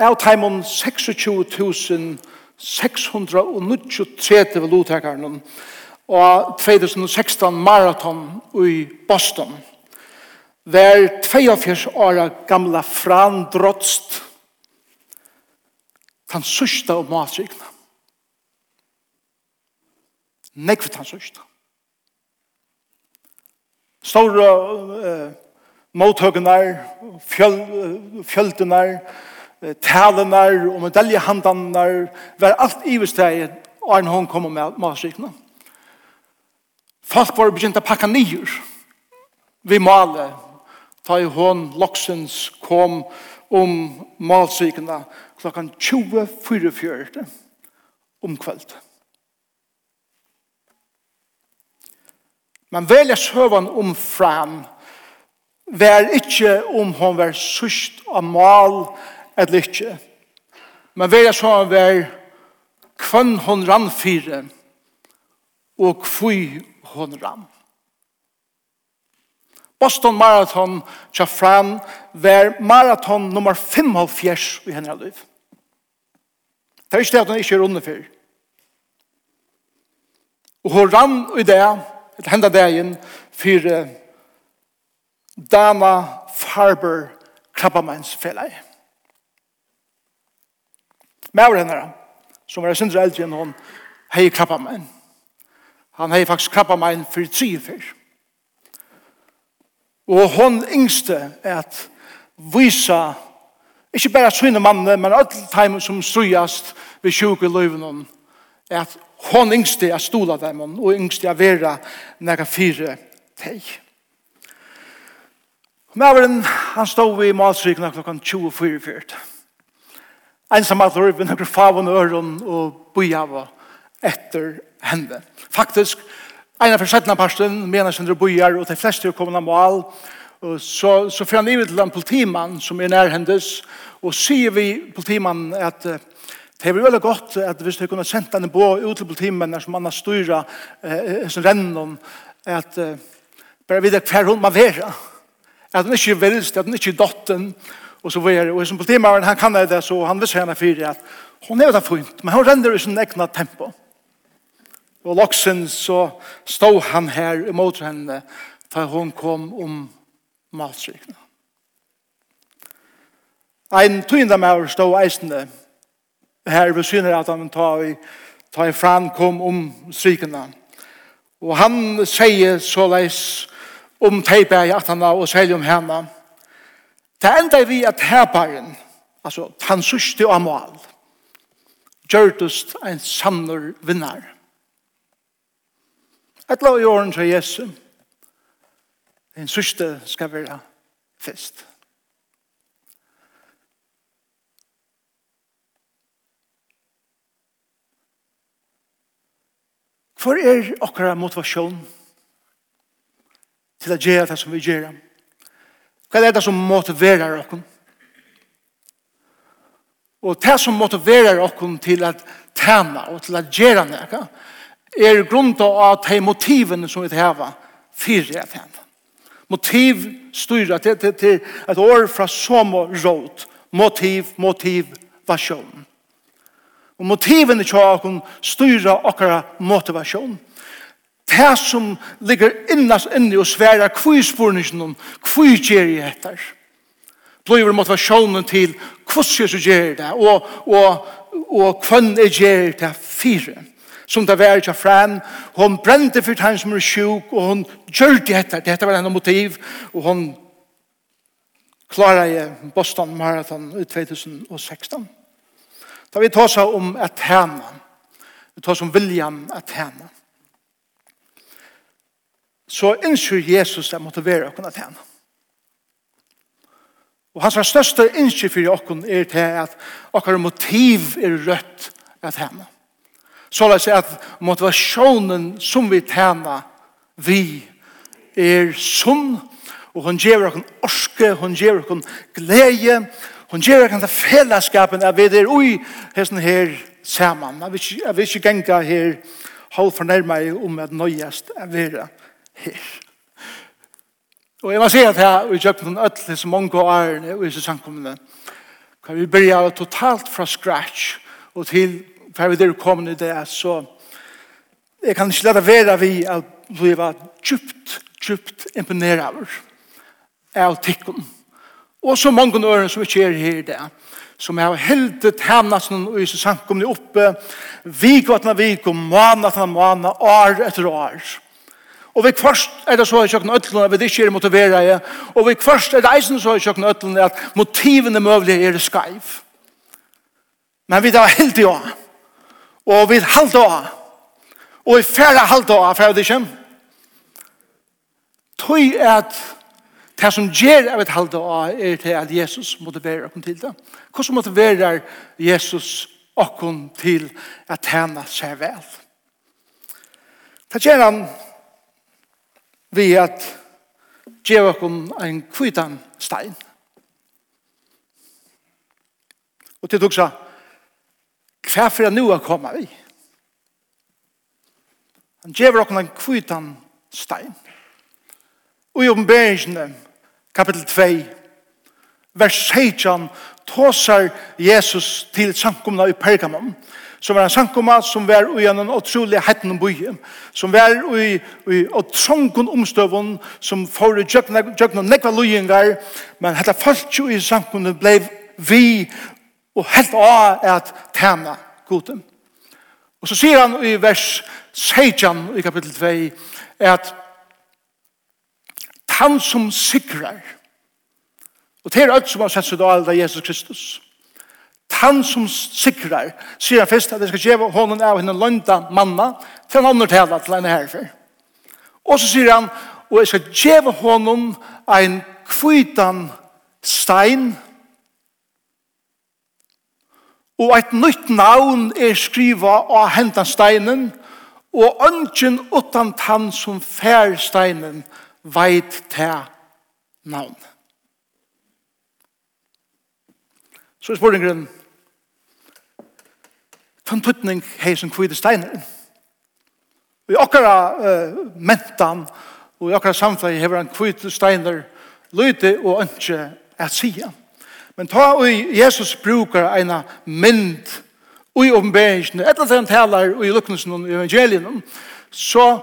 Av taimon 26.630 lutakaren og 2016 maraton i Boston Vær 42 åra gamla Fran Drotst kan sørste og matrikna. Nekve den sørste. Store uh, mothøgene, fjöl, fjöldene, talenar og medaljehandanar var alt ivesteg og en hånd kom med mastrikna. Folk var begynt å pakka nyer vi male ta i hånd loksens kom om malsykene klokkan 20.44 om kveld. Men velja søvann om fram vær ikkje om hon var sust av mal eller ikke. Men hver jeg sa var kvann hon rann fire og kvui hon rann. Boston Marathon tja fram var maraton nummer 75 i hennes liv. Det er ikke det at hun ikke er under for. Og hun rann i det, et henda dagen, for Dana Farber krabbamennsfellet. Maur henne, som var sindra eldre enn hon, hei krabba meg. Han hei faktisk krabba meg for tri fyr. Og hon yngste at visa, ikke bare syne mannene, men alle time som strujast ved sjuk i løyven er at hon yngste er stola dem, og yngste er vera nega fire teg. Maveren, han stod i malstrykene klokkan 24.40 ensamheter med noen favn og øren og bojava etter henne. Faktisk, en av forsettene parsten mener sin bojar, og de fleste er kommet av mal, så, så får han ivet til en politimann som er nærhendes, og sier vi politimannen at Det er veldig godt at hvis du kunne sendt en bå ut til politimennene som man har styrt eh, som rennen, at eh, bare vidt hver hun må være. At hun ikke er velst, at hun ikke er dotten, og så var Og och som politimaren han kan det så han visste henne fyrir at hun hon jo utan fint, men hon ränner i sin egna tempo. Og loxen så stod han her imot henne da hun kom om matstrykene. Ein tøynda maur stó eisende her ved syner at han ta i, ta i fram kom om strykene. Og han sier såleis om teipa i at han og sier om henne. Det enda vi at herparen, altså han sørste og amal, gjørtust en samler vinnar. Et lov i åren til Jesu, den sørste skal være fest. Hvor er okkara motivasjon til å gjøre det som vi gjør det? Hva er det som motiverer okken? Og det som motiverer okken til at tjene og til at gjøre noe, er grunnen til å ta motivene som vi har for at tæna. Motiv styrer til, til, til et år fra som og råd. Motiv, motiv, vasjon. Og motivene til å styrer okkara. Motivasjon det som ligger innast inni og sværa kvui spurningen om kvui gjer jeg etter. Blir motivasjonen til hvordan jeg så gjer det og, og, og hvem jeg gjer det fire. Som det var ikke frem. Hun brente for han som er sjuk og hun gjør det etter. Dette var en motiv og hun klarer i Boston Marathon i 2016. Da vi tar seg om et tema. Vi tar seg om viljan Et tema så innskyr Jesus det motiverer å kunne tjene. Og hans største innskyr for oss er til at okkar motiv er rødt at tjene. Så la seg at motivasjonen som vi tjener, vi er sunn, og hun gjør oss orske, hun gjør oss glede, hun gjør kan fellesskapen at vi der ui hesten her saman. Jeg vil ikke, jeg vil ikke genga her hold fornærmere om at nøyest er vera her. Og jeg må si at her, vi kjøpte noen ødelig som mange år, og disse samkommende, kan vi begynne totalt fra scratch og til hva vi der kommer i det, så jeg kan ikke lade være vi at vi var djupt, djupt imponeret av av tikkene. Og så mange årene som ikke er her i det, som har heldet hemnasen og disse samkommende oppe, vikvatna vikom, månatna månatna, år etter år. Og vi først er det så i kjøkken øtlene vi ikke er motivere Og vi først er det eisen så i kjøkken øtlene at motivene møvelige er skaiv. Men vi er helt i å. Og vi er halvt å. Og vi er færre halvt å, for jeg vet ikke. Tøy er at det som gjør av et halvt å, er til at Jesus motiverer oss til det. Hvordan motiverer Jesus oss til at tjene seg vel? Det gjør han vi at gjør okken en kvitan stein. Og til duksa, hva for jeg nå har kommet vi? Han gjør okken en kvitan stein. Og i oppenberingen, kapittel 2, vers 16, tåsar Jesus til samkomna i Pergamon, som var en sankoma som var i en utrolig hetten bøye, som var i, i trongen omstøvun, som får i djøkna nekva lojengar, men hette folk jo i sankona blei vi og helt av at tæna goden. Og så sier han i vers 16 i kapittel 2 at han som sikrar, og det er alt som har sett seg da, av Jesus Kristus, han som sikrar, sier han først at jeg skal gjøre hånden av henne lønta manna, til han andre tala til henne herfer. Og så sier han, og jeg skal gjøre hånden en kvitan stein, og et nytt navn er skriva av hentan steinen, og ønsken utan tann som fær steinen, veit til navn. Så er spørningen, Fann puttning hei som kvide steinen. Vi okkara uh, mentan og i okkara samfunn hever han kvide steiner lyde og ønske at sia. Men ta og Jesus brukar eina mynd og i oppenberingen, etter at han talar og i lukkelsen og evangelien, så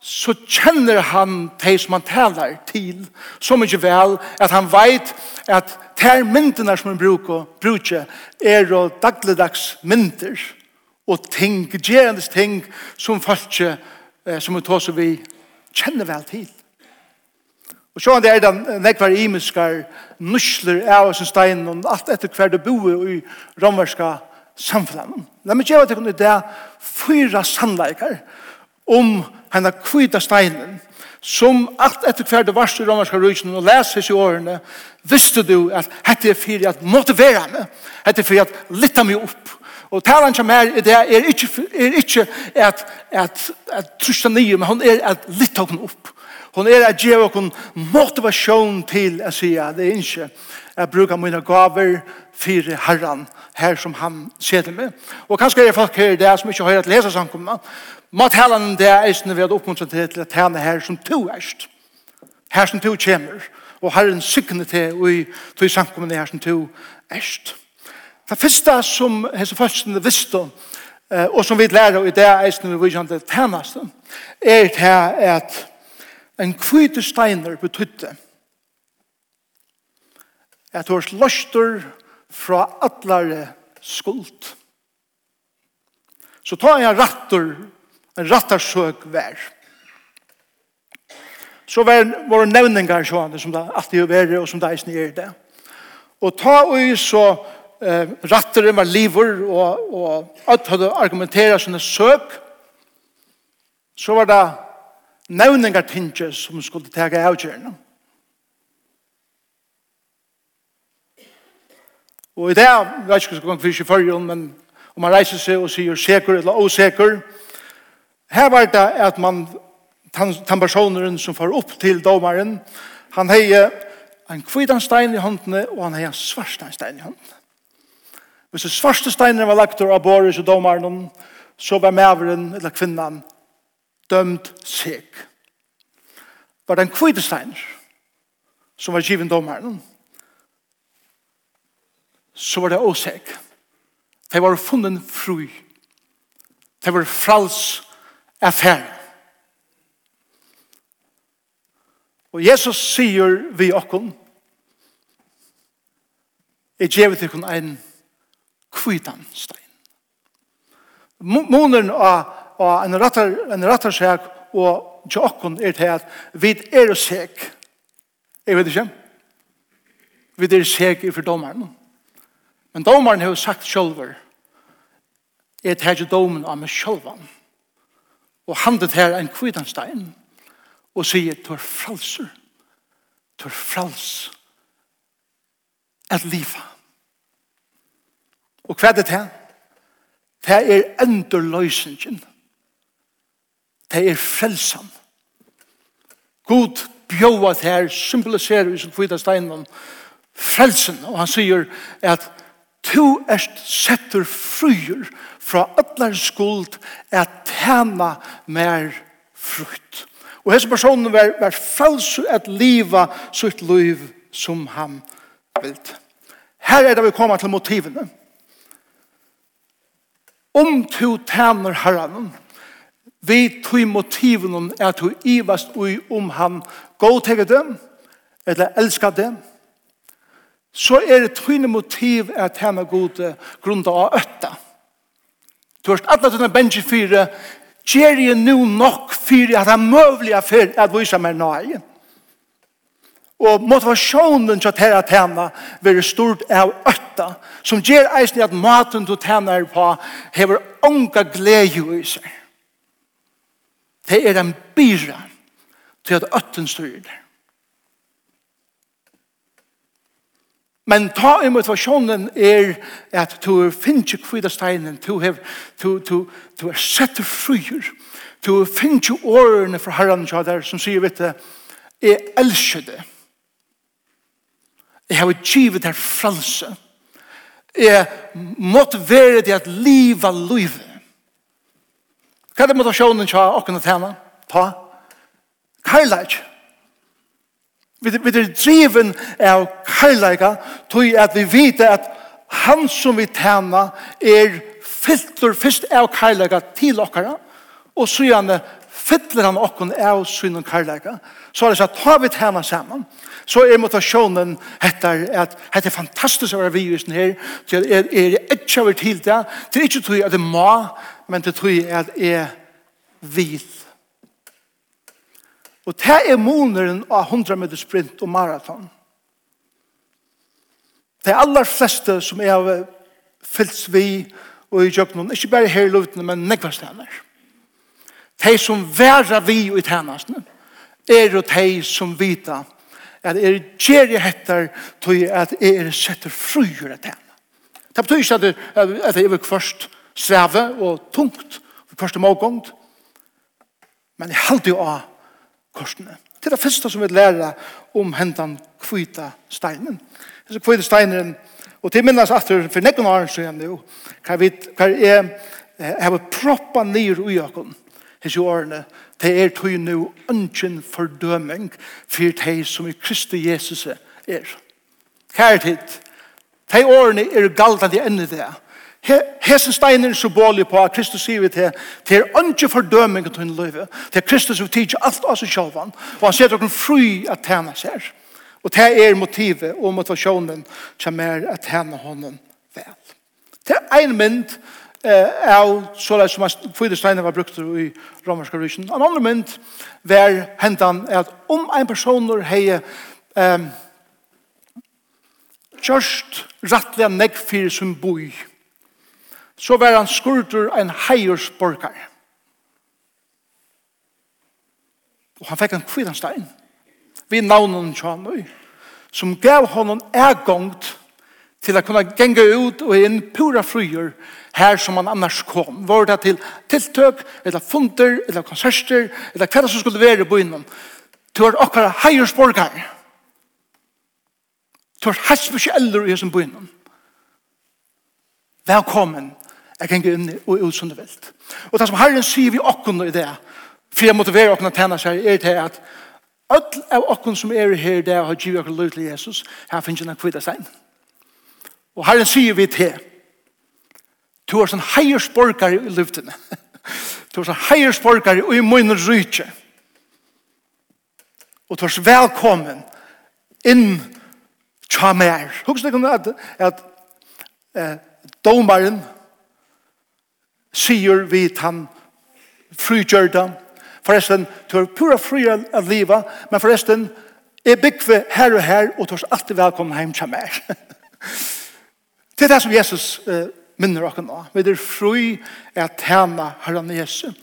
så kjenner han de som han talar til så mykje vel at han veit at ter myndene som han bruker, bruker er og dagligdags mynder og ting, gerandes ting som folk eh, som vi tar så vi kjenner vel til. Og sjåan det er den nekvar imiskar nusler av sin stein og alt etter hver du bor i romerska samfunnet. La meg gjøre til det fyra sannleikar om henne kvita steinen som alt etter hver du varst i romerska rysene og leses i årene visste du at dette er fyrir at motivera meg dette er fyrir at litta meg opp Og talan som er i det er ikke, er ikke at, at, at trusta nye, men hon er at litt av opp. Hon er at gjøre hun motivasjon til å si at det er ikke at bruka mine gaver for herran her som han ser med. Og kanskje er det folk her det som ikke har hørt til lesersamkomna. Må talan det er eisne vi har oppmuntret til at henne her som to erst. Her som to kommer. Og herren sykne til og i to samkomna her som to erst. Herren Det første som hese førstene visste, og som vi lærer i det eisen vi kjente tjeneste, er det at en kvite steiner betydde at hos løster fra atlare skuld. Så ta en rattor, en rattarsøk vær. Så var våre nevningar sånne som det alltid er vært og som det eisen er det. Og ta og så eh, ratteren var livor, og, og alt hadde argumentera sånne søk, så var det nevningar tinge som skulle tega avgjørende. Og i det, jeg vet ikke om jeg skal gå men om man reiser seg og sier sikker eller osikker, her var det at man, den personen som får opp til domaren, han heier en kvidanstein i håndene, og han heier en svarstanstein i håndene. Hvis det svarste steiner var lagt av Boris og domaren, så var maveren eller kvinnan dømt seg. Var det en kvite steiner som var givet domaren, så var det åseg. De var funnet fru. De var frals affær. Og Jesus sier vi okkon, jeg gjevet ikon ein kvitan stein. Månen av en rattar, en rattar seg og tjokken er til at vi er seg. Jeg vet ikke. Vi er seg i fordommeren. Men domaren har sagt sjølver er til ikke domen av meg sjølvan. Og han det her en kvitan stein og sier du er fralser. Du er frals at livet. Og hva er det til? Det er endurløysingen. Det er frelsen. God bjøver det her symboliserer i sin kvita steinen frelsen. Og han sier at to erst setter fryer fra allar skuld at tæna mer frukt. Og hese personen var, var frelsu at liva sitt liv som han vild. Her er det vi kommer til motivene. Om to tæner herren, vi tog motiven er at du ivast ui om han godteger dem, eller elskar dem, så er det tøyne motiv at tæner gode grunda av øtta. Du har alle denne bensje fire, Gjer jeg nu nok fire at det er møvlig affær at vise meg nøye. Og motivasjonen til å tære tæna være stort av øtta, som gjør eisen at maten du tæner på hever unga glede i seg. Det er en byra til at øtten styrer det. Men ta i motivasjonen er at du finner ikke kvida steinen, du, hev, du, du, du er sett fryer, du finner ikke årene fra herren som sier, vet du, jeg elsker det. Jeg har givet her franse. Jeg måtte være det at liv var liv. Hva er det motivasjonen til å åkken og tjene? Ta. Karlajk. Vi, er driven av karlajka til at vi vet at han som vi tjene er fylltur først av karlajka til åkkara og så gjerne fyller han okkon av synen karlæga, så er det så at ta vi tjena sammen, så er motivasjonen etter at det er fantastisk å være vi i her, til er, er ikke over til det, til ikke tog at det må, men til tog at er vil. Og det er måneden av 100 meter sprint og maraton. Det er aller fleste som er fyllt vi og i jøkken, ikke bare her i luften, men nekva stener. De som værer vi i tjenestene, er jo de som vita at er gjer jeg hettar til at er setter frujur at henne. Det betyr ikke at det, at det er først sveve og tungt, først og mågångt, men jeg halte jo av korsene. Det er det første som vi lærer om hentan kvita steinen. Så kvita steinen, og til minnes at det for nekken år så er det jo, hva er proppa nir ui okken, hese årene, det er tog nu ønsken fordøming for de som i Kristi Jesus er. Kjære tid, de årene er galtan de ender det. Hesen steiner så bålig på at Kristus sier vi til det er ønsken fordøming til en løyve. det er Kristus som tige alt av seg selv. Og han sier til dere fri at tjene seg. Og det er motivet og motivasjonen som er at tjene hånden vel. Det er en mynd av såleis som fyra steiner var brukt i romerska rysjen. En annen mynd var hentan er at om ein personer hei um, kjørst rattlega negg fyrir som boi, så var han skurdur en heiersborgar. Og han fikk en kvidanstein vi navnen tjanoi, som gav honom ergångt til å kunne genge ut og inn pura fryer her som man annars kom. Var det til tiltøk, eller funder, eller konserter, eller hva som skulle være i byen. Du har akkurat heiersborgar. Du har helt spesielle i sin byen. Velkommen. Jeg kan gå inn og ut som du vil. Og det som Herren sier vi akkurat i det, for jeg motiverer akkurat tjene seg, er til at alle av okkun som er her i dag har givet akkur løy til Jesus, her finnes jeg en kvittastegn. Amen. Og Herren sier vi til, du er sånn heiersborgare i luftene. Du er sånn heiersborgare i munnen rydtje. Og du er velkommen inn tja mer. Husk det at, at eh, domaren sier vi han frykjørda. Forresten, du er pura fri av liva, men forresten, jeg bygger her og her, og du er alltid velkommen hjem tja mer. Det er det som Jesus uh, minner dere nå. Vi er fri at tjene herren Jesus.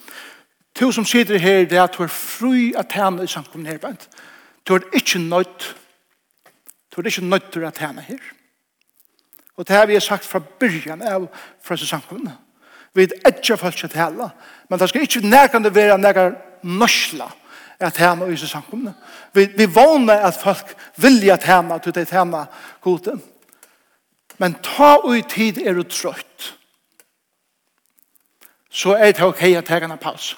To som sitter her, det er at du er fri at tjene i samkomne her. Bent. Du er ikke nødt. Du er ikke nødt til å tjene her. Og det har vi sagt fra byrjan av fra samkomne. Vi er ikke folk til tjene. Men det skal ikke nærkende være nærkende norsla at tjene i samkomne. Vi, vi våner at folk vilja tjene til det tjene godet. Men ta ui tid er du trøtt. Så er det ok at jeg kan ha paus.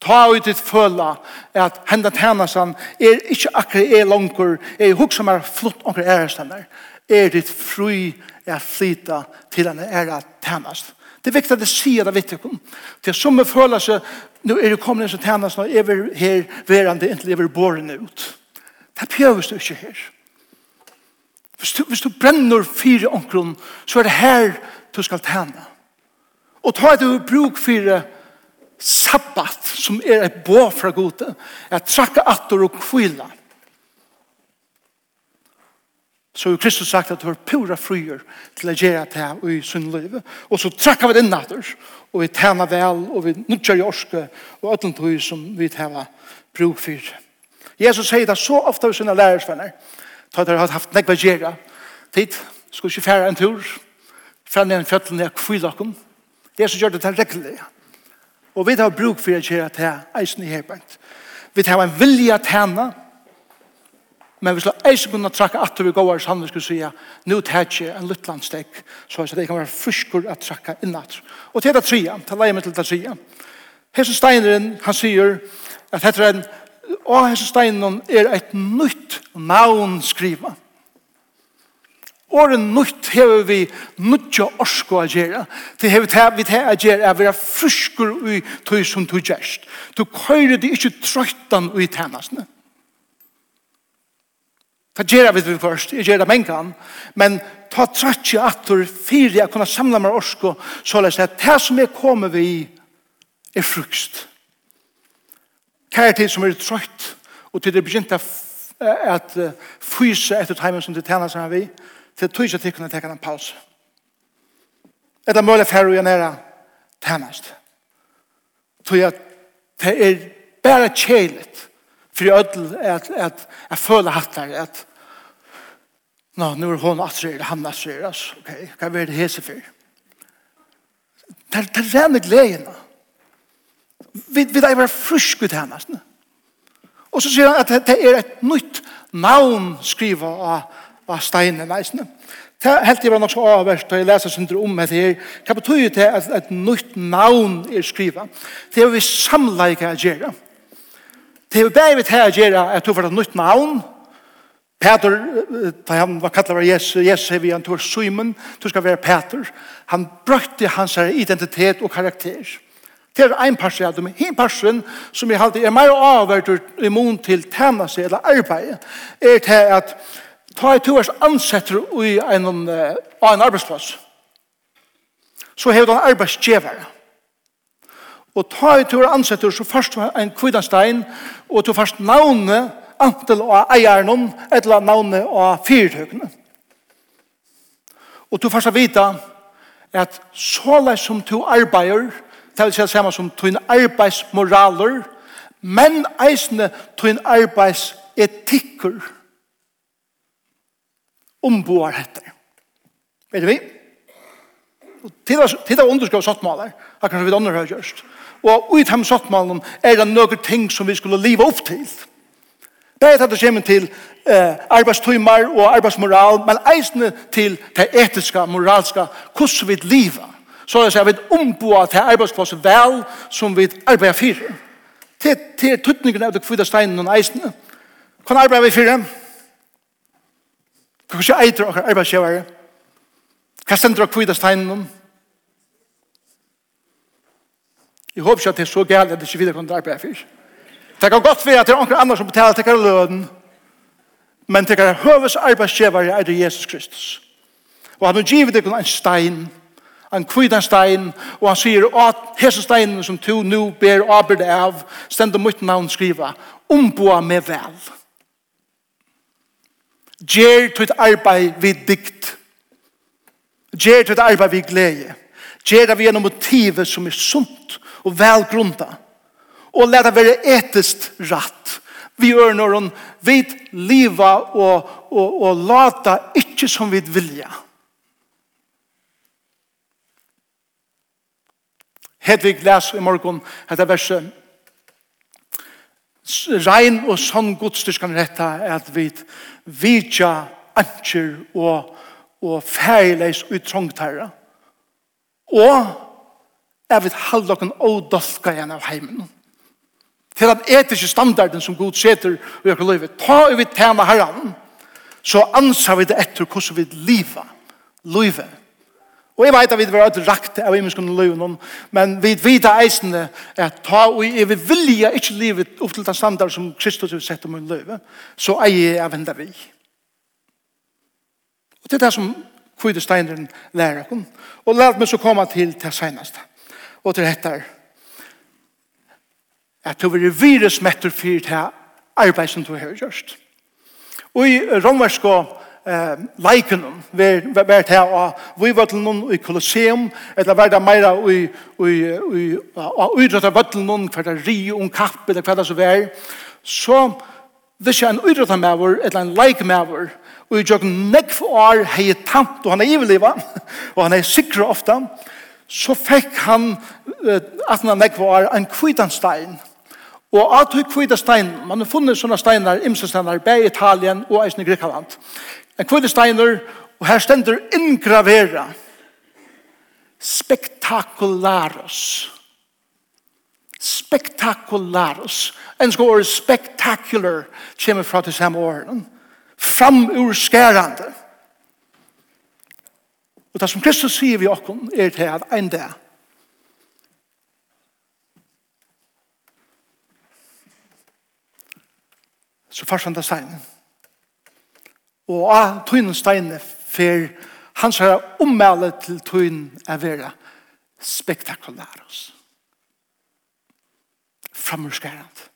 Ta ui tid føla at hendan tænasan er ikke akkurat er langkur, er huk som er flott onker ærestander. er ditt fri er flyta til henne er at tænast. Det er viktig at det sier det vitt ikon. Det er som vi føler seg, nå er det kommet en som tænast, nå er vi her verande, inntil er vi båren ut. Det pjøves du ikke her. Det Hvis du, hvis du brenner fire omkron, så er det her du skal tjene. Og ta et bruk fire sabbat, som er et bå fra gode, er trakka atter og kvila. Så har Kristus sagt at du har pura fryer til å gjøre det i sin liv. Og så trakka vi den natter, og vi tjener vel, og vi nødger i orske, og alt som vi tjener bruk for. Jesus sier det så ofte av sine lærersvenner, Ta det har haft nekva gjerra. Tid, skulle ikke færa en tur. Fra ned en fjöttel ned kvilakken. Det er som gjør det til reglelig. Og vi har bruk for å gjøre det eisen i hebent. Vi har en vilja tæna, men vi skal eisen kunne trakka at vi går sammen og skulle sige, nu tæt jeg en luttlandstek, så at det kan være friskur at trakka innat. Og til det tria, til leie meg til det tria. Hesen Steineren, han sier at dette er en og hese steinen er et nytt navn skriva. Åren nytt hever vi nødja orsko a gjera. Det hever vi til a gjera er vera fruskur ui tog som tog gjerst. Du køyre det ikke trøytan ui tænasne. Det gjera vi først, jeg gjera mengan, men ta trøtje atur fyrir jeg kunne samla meg orsko, så les at det som jeg kommer vi er frukst. Kære tid som er trøyt, og til det begynte at fyse etter timen som det tjener seg vi, til tog ikke til å kunne teka en pause. Etter mulig færre og gjenere tjenest. Tog at det er bare kjelet for ødel at, at jeg føler hatt der, at Nå, nå er hun atrer, han atrer, altså. Ok, hva er det hese for? Det er rene gledene. da vi, vi er bare frusk ut henne. Og så sier han at det er et nytt navn skriva av, av steinen. Neisne. Det helt jeg var nok så avverst da jeg leser sin om det her. Hva betyr det at et nytt navn er skriva? Det er vi samleika å gjøre. Det er jo bare vi til å gjøre at du får et nytt navn. Peter, da han var kallet var Jesus, Jesus sier vi han tog Simon, du skal være Peter. Han brøkte hans identitet og karakter. Det er en parser av dem. En parser som jeg alltid er mer avhørt imot til til seg eller arbeid, er til at ta i to års ansetter i en, uh, en arbeidsplass. Så har den arbeidsgjevere. Og ta i to års ansetter så først en kvidanstein, og to først navnet antel av eieren, eller navnet av fyrtøkene. Og to først vita at såleis som to arbeider, det vil si det samme som tøyn arbeidsmoraler, men eisne tøyn arbeidsetikker omboar hette. Vet vi? Tid av underskriv sottmaler, akkurat vi danner har gjørst. Og ut hem sattmalen er det noen ting som vi skulle liva opp til. Det er det kommer til eh, arbeidstøymer og arbeidsmoral, men eisne til det etiske, moralska, hvordan vi liva. Så jeg sier vi omboa til arbeidsplass vel som vi arbeider for. Til, til tøtningen av det kvida steinen og eisene. Kan arbeider vi for? Kan vi ikke eitre og arbeidsgjøvere? Hva stender dere kvida steinen? om? Jeg håper ikke at det er så galt at det ikke videre kan arbeide for. Det kan godt være at det er noen andre som betaler til løden, men det kan høves arbeidsgjøvere er det Jesus Kristus. Og han har givet deg en stein en kvidan stein, og han sier, at hese steinen som to nu ber arbeid av, stend om mitt navn skriva, omboa med vel. Gjer tutt arbeid vid dikt. Gjer tutt arbeid vid glede. Gjer det vi gjennom motivet som er sunt og velgrunda. Og let det være etisk ratt. Vi gjør når vi liva og, og, og lata ikke som vi vilja. Hedvig les i morgen dette verset. Rein og sånn godstyrskan retta er at vi vidja anker og, og færleis utrongt herre. Og jeg vil halda okken ådolka igjen av heimen. Til at etiske standarden som god seter i økker livet, ta vi tema herren, så ansar vi det etter hvordan vi liva, livet Og jeg vet at vi var ødel rakt av imenskunn løvnum, men vi vet eisende at ta og jeg vil vilja ikke livet opp til den standard som Kristus har sett om en løve, så eier jeg venda vi. Og det er det som kvide steineren lærer oss. Og lær meg så komme til det seneste. Og til dette er at du vil virusmetter for det arbeid som du har gjort. Og i romersk og eh, liken ver, ver til å vi var til noen i Colosseum eller var det meira i uidrøtta var til noen hver det ri om kapp eller hver det så vær så hvis jeg en uidrøtta maver eller en leikmaver og i jøkken nekv år tant og han er iveliva og han er sikra ofta så fikk han at han nekv år en kvitanstein Og at hun kvita stein, man har funnet sånne steinar, imse steinar, bæg i Italien og eisen i Grekaland en kvinnesteiner, og her stender ingravera. Spektakularos. Spektakularos. En skal er spektakular, kommer fra til samme åren. Framurskærande. Og det som Kristus sier vi okkom er til at en dag så farsan det steinen og av tøynen steine for hans herre ommelde til tøynen er vera spektakulær oss. Framurskærand.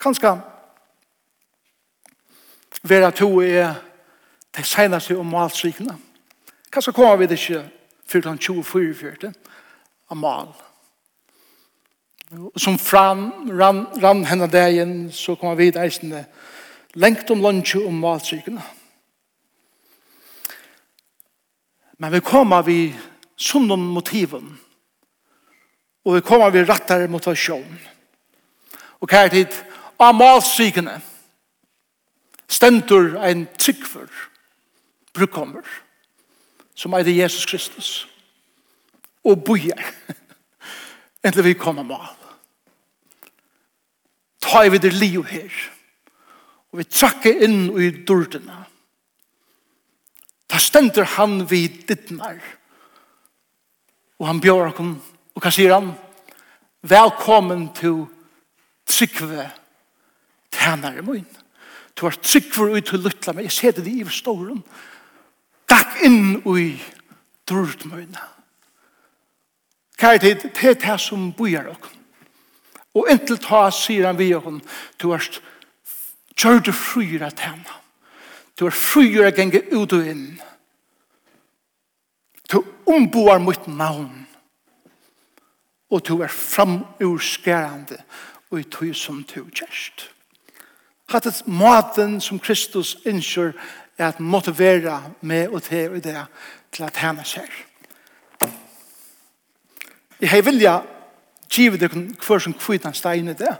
Kanskje vera to er de seneste om malstrikene. Kanskje kommer vi det ikke før han 24-24 av mal. Som fram, rann, rann henne dagen, så kommer vi det eisende lengt om lunsje om maltrykene. Men vi kommer vi som noen motiven, og vi kommer vi rattere motivasjon. Og hva er tid? Av maltrykene stendur ein tryggfur brukommer som er det Jesus Kristus og bojer endelig vi kommer mal. Ta i videre liv her og vi trakker inn i dordene. Da stender han vid dittnar, og han bjør okken, og hva sier han? Velkommen til Trykve, tænare min. Du har Trykve ut til luttla meg. jeg ser det i storen. Gakk inn i dordene mine. Hva er det? Det er det som bøyer okken. Og inntil ta sier han vi okken, du har Trykve, Gjør du fryr at henne. Du er fryr at genge ut og inn. Du omboar mot navn. Og du er framurskerande og i tog som du kjørst. Hatt et maten som Kristus innskjør er at motivera med og til og det til at henne ser. Jeg har vilja givet deg hver som kvitt han stein i det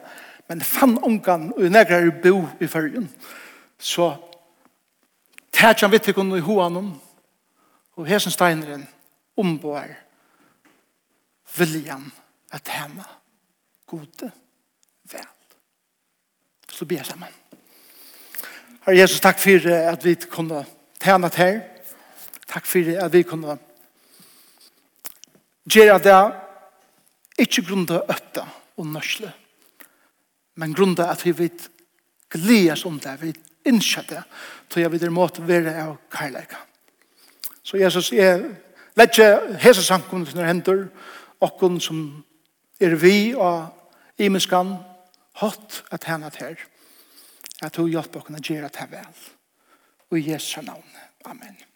men fann ungan og negrar bo i fyrjun. Så tætjan vittikon i hoanum og hesen steineren omboar viljan at hemma gode vel. Så ber saman. Herre Jesus, takk for at vi kunne tjene her. Takk for at vi kunne gjøre det ikke grunnet øtta og nørsle. Men grunda at vi vet gledes om det, vi innskjøtter, tror jeg vi der måtte være av kærleika. Så Jesus er letje hese samkomne til hender, okkun som er vi og imenskan, hatt at henne her. Jeg tror hjelp okkun at gjøre det vel. Og i Jesu navn. Amen.